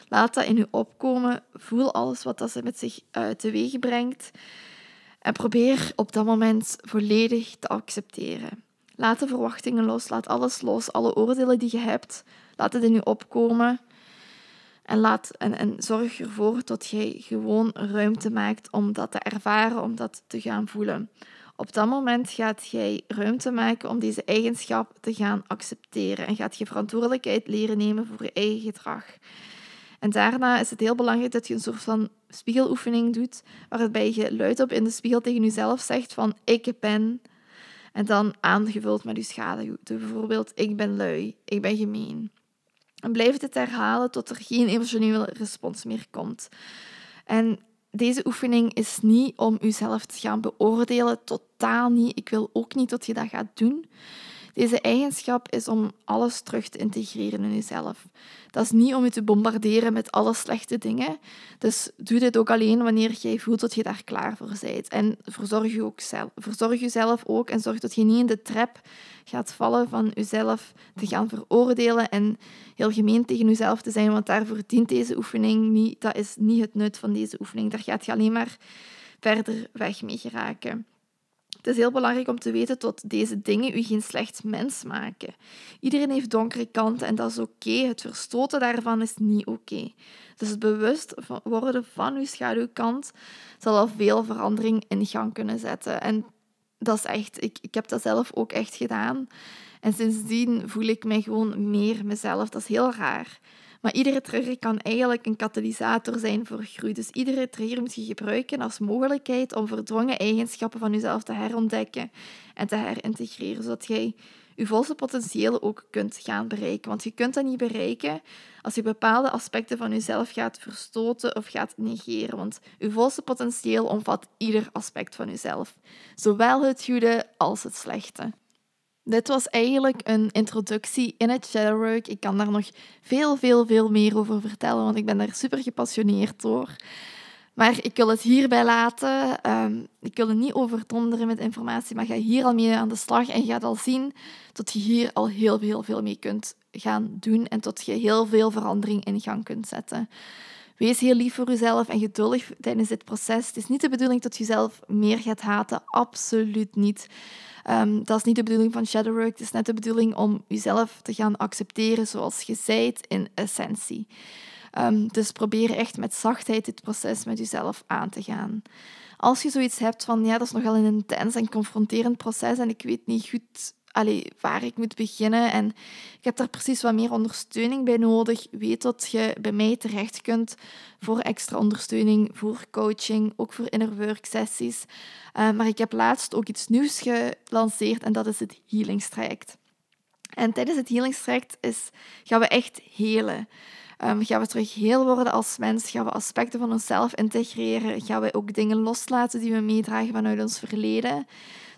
Laat dat in je opkomen. Voel alles wat dat ze met zich uh, teweeg brengt. En probeer op dat moment volledig te accepteren. Laat de verwachtingen los. Laat alles los. Alle oordelen die je hebt. Laat het in je opkomen. En, laat, en, en zorg ervoor dat jij gewoon ruimte maakt om dat te ervaren, om dat te gaan voelen. Op dat moment gaat jij ruimte maken om deze eigenschap te gaan accepteren en gaat je verantwoordelijkheid leren nemen voor je eigen gedrag. En daarna is het heel belangrijk dat je een soort van spiegeloefening doet, waarbij je luidop in de spiegel tegen jezelf zegt van ik ben, en dan aangevuld met je schaduw. Bijvoorbeeld ik ben lui, ik ben gemeen. En blijf het herhalen tot er geen emotionele respons meer komt. En deze oefening is niet om jezelf te gaan beoordelen, totaal niet. Ik wil ook niet dat je dat gaat doen. Deze eigenschap is om alles terug te integreren in jezelf. Dat is niet om je te bombarderen met alle slechte dingen. Dus doe dit ook alleen wanneer jij voelt dat je daar klaar voor bent. En verzorg, je ook zelf, verzorg jezelf ook en zorg dat je niet in de trap gaat vallen van jezelf te gaan veroordelen en heel gemeen tegen jezelf te zijn, want daarvoor dient deze oefening niet. Dat is niet het nut van deze oefening. Daar gaat je alleen maar verder weg mee geraken. Het is heel belangrijk om te weten dat deze dingen u geen slecht mens maken. Iedereen heeft donkere kanten en dat is oké. Het verstoten daarvan is niet oké. Dus het bewust worden van uw schaduwkant zal al veel verandering in gang kunnen zetten. En dat is echt, ik, ik heb dat zelf ook echt gedaan. En sindsdien voel ik mij gewoon meer mezelf. Dat is heel raar. Maar iedere trigger kan eigenlijk een katalysator zijn voor groei. Dus iedere trigger moet je gebruiken als mogelijkheid om verdrongen eigenschappen van jezelf te herontdekken en te herintegreren, zodat jij je volste potentieel ook kunt gaan bereiken. Want je kunt dat niet bereiken als je bepaalde aspecten van jezelf gaat verstoten of gaat negeren. Want je volste potentieel omvat ieder aspect van jezelf, zowel het goede als het slechte. Dit was eigenlijk een introductie in het shadowwork. Ik kan daar nog veel, veel, veel meer over vertellen, want ik ben daar super gepassioneerd door. Maar ik wil het hierbij laten. Ehm, ik wil het niet overdonderen met informatie, maar ga hier al mee aan de slag en ga al zien dat je hier al heel, heel veel mee kunt gaan doen en tot je heel veel verandering in gang kunt zetten. Wees heel lief voor jezelf en geduldig tijdens dit proces. Het is niet de bedoeling dat je jezelf meer gaat haten. Absoluut niet. Um, dat is niet de bedoeling van shadowwork. Het is net de bedoeling om jezelf te gaan accepteren zoals je zijt in essentie. Um, dus probeer echt met zachtheid dit proces met jezelf aan te gaan. Als je zoiets hebt van, ja, dat is nogal een intens en confronterend proces en ik weet niet goed allee, waar ik moet beginnen en ik heb daar precies wat meer ondersteuning bij nodig, weet dat je bij mij terecht kunt voor extra ondersteuning, voor coaching, ook voor inner work sessies. Uh, maar ik heb laatst ook iets nieuws gelanceerd en dat is het healingstraject. En tijdens het healingstraject is, gaan we echt helen. Um, gaan we terug heel worden als mens? Gaan we aspecten van onszelf integreren? Gaan we ook dingen loslaten die we meedragen vanuit ons verleden?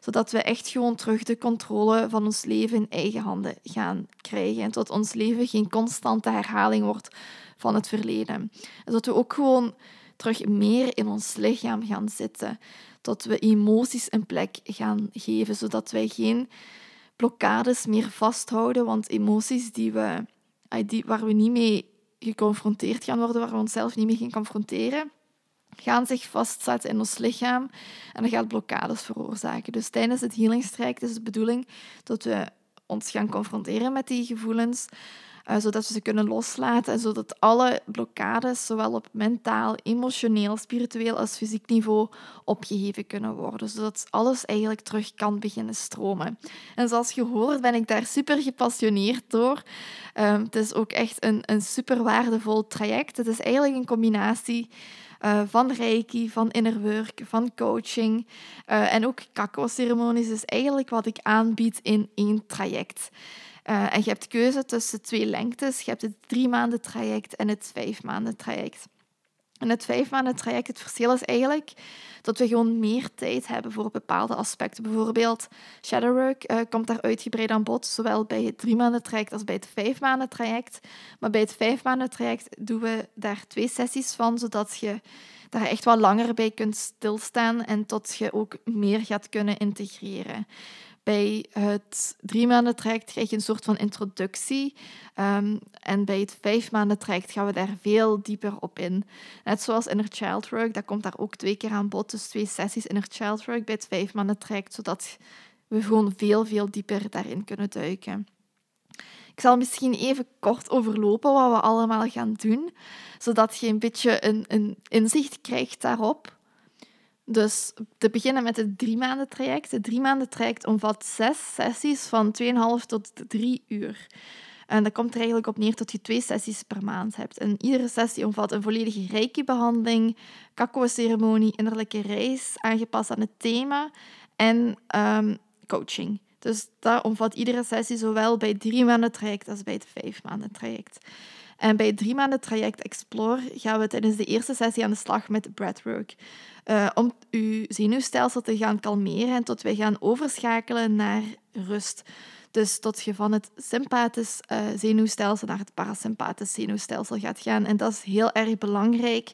Zodat we echt gewoon terug de controle van ons leven in eigen handen gaan krijgen. En tot ons leven geen constante herhaling wordt van het verleden. En zodat we ook gewoon terug meer in ons lichaam gaan zitten. Tot we emoties een plek gaan geven, zodat wij geen blokkades meer vasthouden. Want emoties die we, die, waar we niet mee geconfronteerd gaan worden, waar we onszelf niet mee gaan confronteren, gaan zich vastzetten in ons lichaam en dat gaat blokkades veroorzaken. Dus tijdens het healingstraject is de bedoeling dat we ons gaan confronteren met die gevoelens, uh, zodat we ze kunnen loslaten en zodat alle blokkades, zowel op mentaal, emotioneel, spiritueel als fysiek niveau, opgeheven kunnen worden. Zodat alles eigenlijk terug kan beginnen stromen. En zoals je hoort ben ik daar super gepassioneerd door. Um, het is ook echt een, een super waardevol traject. Het is eigenlijk een combinatie uh, van reiki, van inner work, van coaching uh, en ook kakao-ceremonies is eigenlijk wat ik aanbied in één traject. Uh, en je hebt keuze tussen twee lengtes. Je hebt het drie maanden traject en het vijf maanden traject. En het vijf maanden traject, het verschil is eigenlijk dat we gewoon meer tijd hebben voor bepaalde aspecten. Bijvoorbeeld shadowwork uh, komt daar uitgebreid aan bod, zowel bij het drie maanden traject als bij het vijf maanden traject. Maar bij het vijf maanden traject doen we daar twee sessies van, zodat je daar echt wat langer bij kunt stilstaan en tot je ook meer gaat kunnen integreren. Bij het drie maanden traject krijg je een soort van introductie. Um, en bij het vijf maanden traject gaan we daar veel dieper op in. Net zoals Inner Child Work, dat komt daar ook twee keer aan bod. Dus twee sessies Inner Child Work bij het vijf maanden traject, zodat we gewoon veel, veel dieper daarin kunnen duiken. Ik zal misschien even kort overlopen wat we allemaal gaan doen, zodat je een beetje een, een inzicht krijgt daarop. Dus te beginnen met het drie maanden traject. Het drie maanden traject omvat zes sessies van 2,5 tot 3 uur. En dat komt er eigenlijk op neer dat je twee sessies per maand hebt. En iedere sessie omvat een volledige reiki-behandeling, kakao-ceremonie, innerlijke reis, aangepast aan het thema en um, coaching. Dus dat omvat iedere sessie zowel bij het drie maanden traject als bij het vijf maanden traject. En bij het drie maanden traject Explore gaan we tijdens de eerste sessie aan de slag met breathwork. Uh, om uw zenuwstelsel te gaan kalmeren en tot wij gaan overschakelen naar rust. Dus tot je van het sympathisch uh, zenuwstelsel naar het parasympathisch zenuwstelsel gaat gaan. En dat is heel erg belangrijk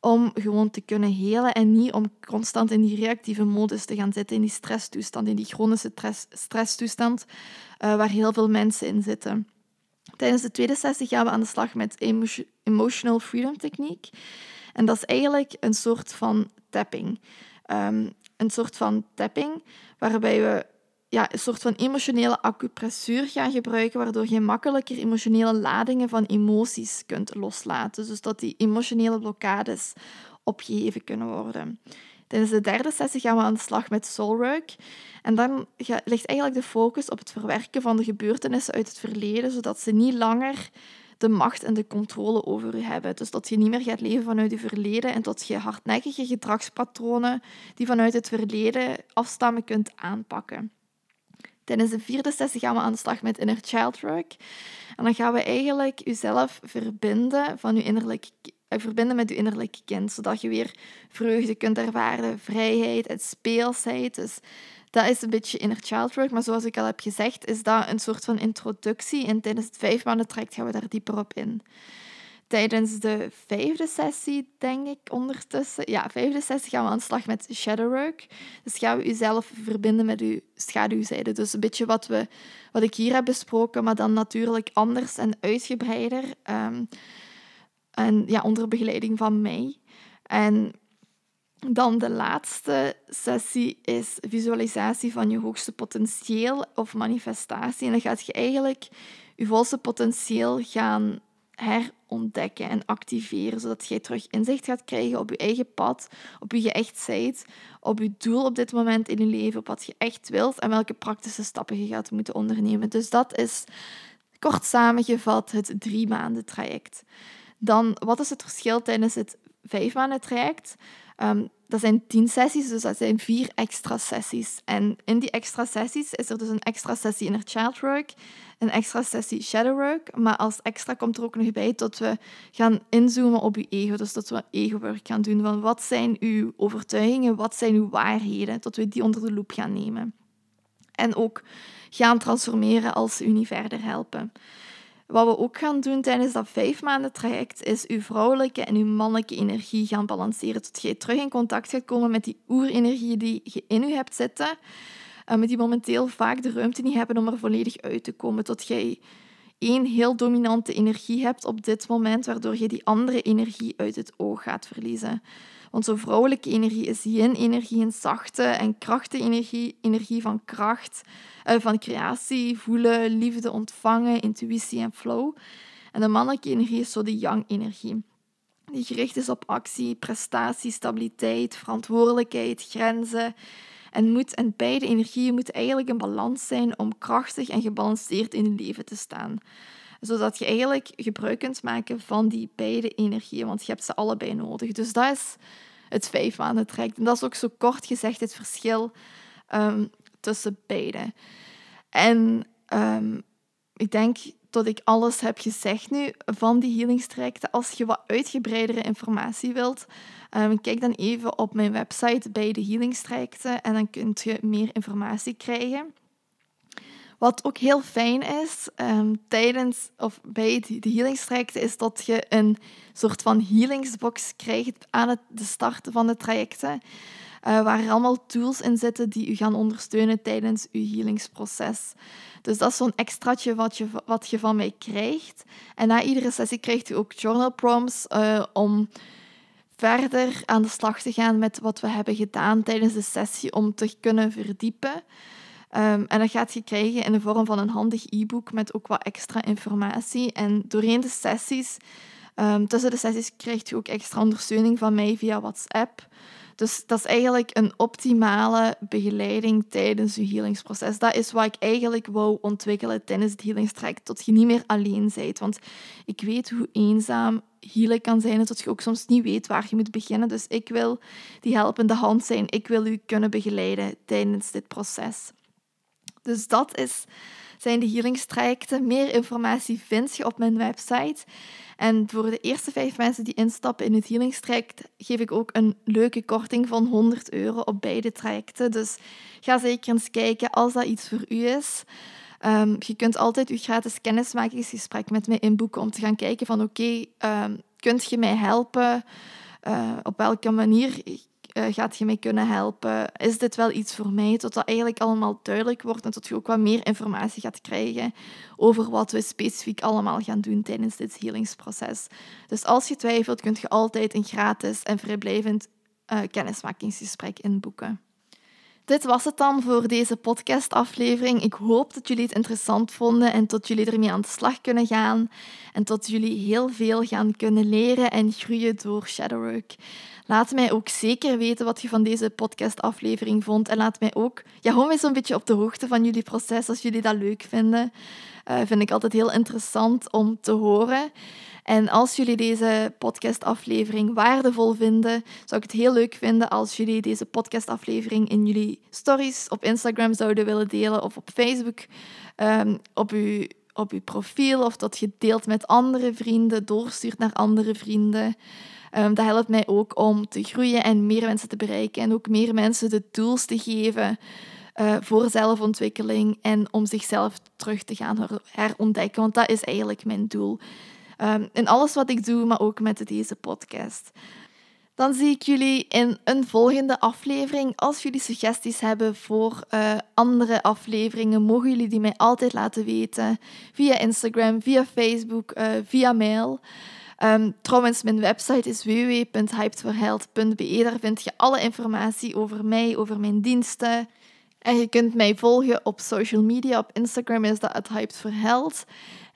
om gewoon te kunnen helen en niet om constant in die reactieve modus te gaan zitten, in die stresstoestand, in die chronische stresstoestand uh, waar heel veel mensen in zitten. Tijdens de tweede sessie gaan we aan de slag met Emotional Freedom Techniek. En dat is eigenlijk een soort van tapping. Um, een soort van tapping waarbij we ja, een soort van emotionele acupressuur gaan gebruiken, waardoor je makkelijker emotionele ladingen van emoties kunt loslaten. Dus dat die emotionele blokkades opgeheven kunnen worden. Tijdens de derde sessie gaan we aan de slag met soulwork. En dan ligt eigenlijk de focus op het verwerken van de gebeurtenissen uit het verleden, zodat ze niet langer de macht en de controle over u hebben. Dus dat je niet meer gaat leven vanuit je verleden en dat je hardnekkige gedragspatronen die vanuit het verleden afstammen kunt aanpakken. Tijdens de vierde sessie gaan we aan de slag met inner child work. En dan gaan we eigenlijk jezelf verbinden, van je innerlijke, verbinden met je innerlijke kind, zodat je weer vreugde kunt ervaren, vrijheid en speelsheid. Dus dat is een beetje inner child work, maar zoals ik al heb gezegd, is dat een soort van introductie. En tijdens het vijf maanden traject gaan we daar dieper op in. Tijdens de vijfde sessie, denk ik ondertussen, ja, vijfde sessie gaan we aan de slag met shadowwork. Dus gaan we jezelf verbinden met uw schaduwzijde. Dus een beetje wat, we, wat ik hier heb besproken, maar dan natuurlijk anders en uitgebreider. Um, En ja, onder begeleiding van mij. En dan de laatste sessie is visualisatie van je hoogste potentieel of manifestatie. En dan gaat je eigenlijk je volste potentieel gaan herontdekken en activeren, zodat jij terug inzicht gaat krijgen op je eigen pad, op wie je echt zijt, op je doel op dit moment in je leven, op wat je echt wilt en welke praktische stappen je gaat moeten ondernemen. Dus dat is kort samengevat het drie maanden traject. Dan, wat is het verschil tijdens het vijf maanden traject? Um, dat zijn tien sessies, dus dat zijn vier extra sessies. En in die extra sessies is er dus een extra sessie inner child work, een extra sessie shadow work, maar als extra komt er ook nog bij dat we gaan inzoomen op je ego, dus dat we ego work gaan doen van wat zijn uw overtuigingen, wat zijn uw waarheden, dat we die onder de loep gaan nemen. En ook gaan transformeren als ze u niet verder helpen. Wat we ook gaan doen tijdens dat vijf maanden traject is uw vrouwelijke en uw mannelijke energie gaan balanceren. Tot je terug in contact gaat komen met die oerenergie die je in u hebt zitten. Uh, die momenteel vaak de ruimte niet hebben om er volledig uit te komen. Tot jij één heel dominante energie hebt op dit moment, waardoor je die andere energie uit het oog gaat verliezen. Zo'n vrouwelijke energie is yin-energie, een zachte en krachtige energie, van kracht, eh, van creatie, voelen, liefde ontvangen, intuïtie en flow. En de mannelijke energie is zo de yang-energie, die gericht is op actie, prestatie, stabiliteit, verantwoordelijkheid, grenzen en moed. En beide energieën moeten eigenlijk in balans zijn om krachtig en gebalanceerd in je leven te staan zodat je eigenlijk gebruik kunt maken van die beide energieën, want je hebt ze allebei nodig. Dus dat is het vijf maanden traject. En dat is ook zo kort gezegd het verschil um, tussen beide. En um, ik denk dat ik alles heb gezegd nu van die healingstrajecten. Als je wat uitgebreidere informatie wilt, um, kijk dan even op mijn website bij de healingstrajecten en dan kunt je meer informatie krijgen. Wat ook heel fijn is um, tijdens of bij de healingstrajecten, is dat je een soort van healingsbox krijgt aan het, de start van de trajecten. Uh, waar allemaal tools in zitten die u gaan ondersteunen tijdens uw healingsproces. Dus dat is zo'n extraatje wat je, wat je van mij krijgt. En na iedere sessie krijgt u ook journal prompts uh, om verder aan de slag te gaan met wat we hebben gedaan tijdens de sessie, om te kunnen verdiepen. Um, en dat gaat je krijgen in de vorm van een handig e-book met ook wat extra informatie. En doorheen de sessies, um, tussen de sessies, krijg je ook extra ondersteuning van mij via WhatsApp. Dus dat is eigenlijk een optimale begeleiding tijdens je healingsproces. Dat is wat ik eigenlijk wou ontwikkelen tijdens het healingstraject, tot je niet meer alleen bent. Want ik weet hoe eenzaam healen kan zijn en dat je ook soms niet weet waar je moet beginnen. Dus ik wil die helpende hand zijn. Ik wil u kunnen begeleiden tijdens dit proces. Dus dat is, zijn de healingstrajecten. Meer informatie vind je op mijn website. En voor de eerste vijf mensen die instappen in het healingstraject, geef ik ook een leuke korting van 100 euro op beide trajecten. Dus ga zeker eens kijken als dat iets voor u is. Um, je kunt altijd je gratis kennismakingsgesprek met mij inboeken om te gaan kijken van oké, um, kunt je mij helpen? Uh, op welke manier uh, gaat je mij kunnen helpen? Is dit wel iets voor mij? Tot dat eigenlijk allemaal duidelijk wordt en tot je ook wat meer informatie gaat krijgen over wat we specifiek allemaal gaan doen tijdens dit healingsproces. Dus als je twijfelt, kun je altijd een gratis en vrijblijvend uh, kennismakingsgesprek inboeken. Dit was het dan voor deze podcastaflevering. Ik hoop dat jullie het interessant vonden en dat jullie ermee aan de slag kunnen gaan en dat jullie heel veel gaan kunnen leren en groeien door Shadowwork. Laat mij ook zeker weten wat je van deze podcastaflevering vond en laat mij ook, ja, hou mij zo'n beetje op de hoogte van jullie proces als jullie dat leuk vinden. Uh, vind ik altijd heel interessant om te horen. En als jullie deze podcastaflevering waardevol vinden, zou ik het heel leuk vinden als jullie deze podcastaflevering in jullie stories op Instagram zouden willen delen of op Facebook, um, op uw op je profiel of dat je deelt met andere vrienden, doorstuurt naar andere vrienden. Um, dat helpt mij ook om te groeien en meer mensen te bereiken en ook meer mensen de tools te geven uh, voor zelfontwikkeling en om zichzelf terug te gaan herontdekken. Want dat is eigenlijk mijn doel. Um, in alles wat ik doe, maar ook met deze podcast. Dan zie ik jullie in een volgende aflevering. Als jullie suggesties hebben voor uh, andere afleveringen, mogen jullie die mij altijd laten weten. Via Instagram, via Facebook, uh, via mail. Um, trouwens, mijn website is www.hypedforhealth.be. Daar vind je alle informatie over mij, over mijn diensten. En je kunt mij volgen op social media. Op Instagram is dat Hyped for.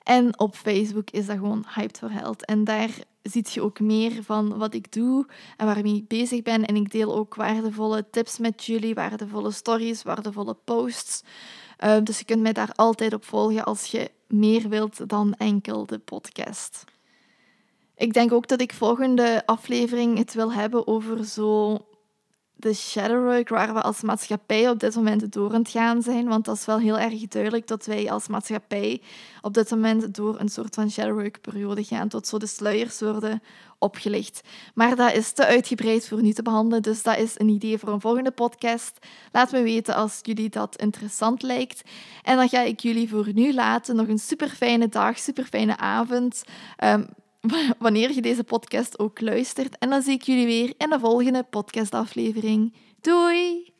En op Facebook is dat gewoon Hyped for. En daar ziet je ook meer van wat ik doe en waarmee ik bezig ben. En ik deel ook waardevolle tips met jullie, waardevolle stories, waardevolle posts. Ehm, dus je kunt mij daar altijd op volgen als je meer wilt dan enkel de podcast. Ik denk ook dat ik volgende aflevering het wil hebben over zo de shadowwork waar we als maatschappij op dit moment door aan het gaan zijn. Want dat is wel heel erg duidelijk dat wij als maatschappij op dit moment door een soort van shadowwork-periode gaan, tot zo de sluiers worden opgelicht. Maar dat is te uitgebreid voor nu te behandelen, dus dat is een idee voor een volgende podcast. Laat me weten als jullie dat interessant lijkt. En dan ga ik jullie voor nu laten. Nog een super fijne dag, super fijne avond. Um, wanneer je deze podcast ook luistert. En dan zie ik jullie weer in de volgende podcastaflevering. Doei!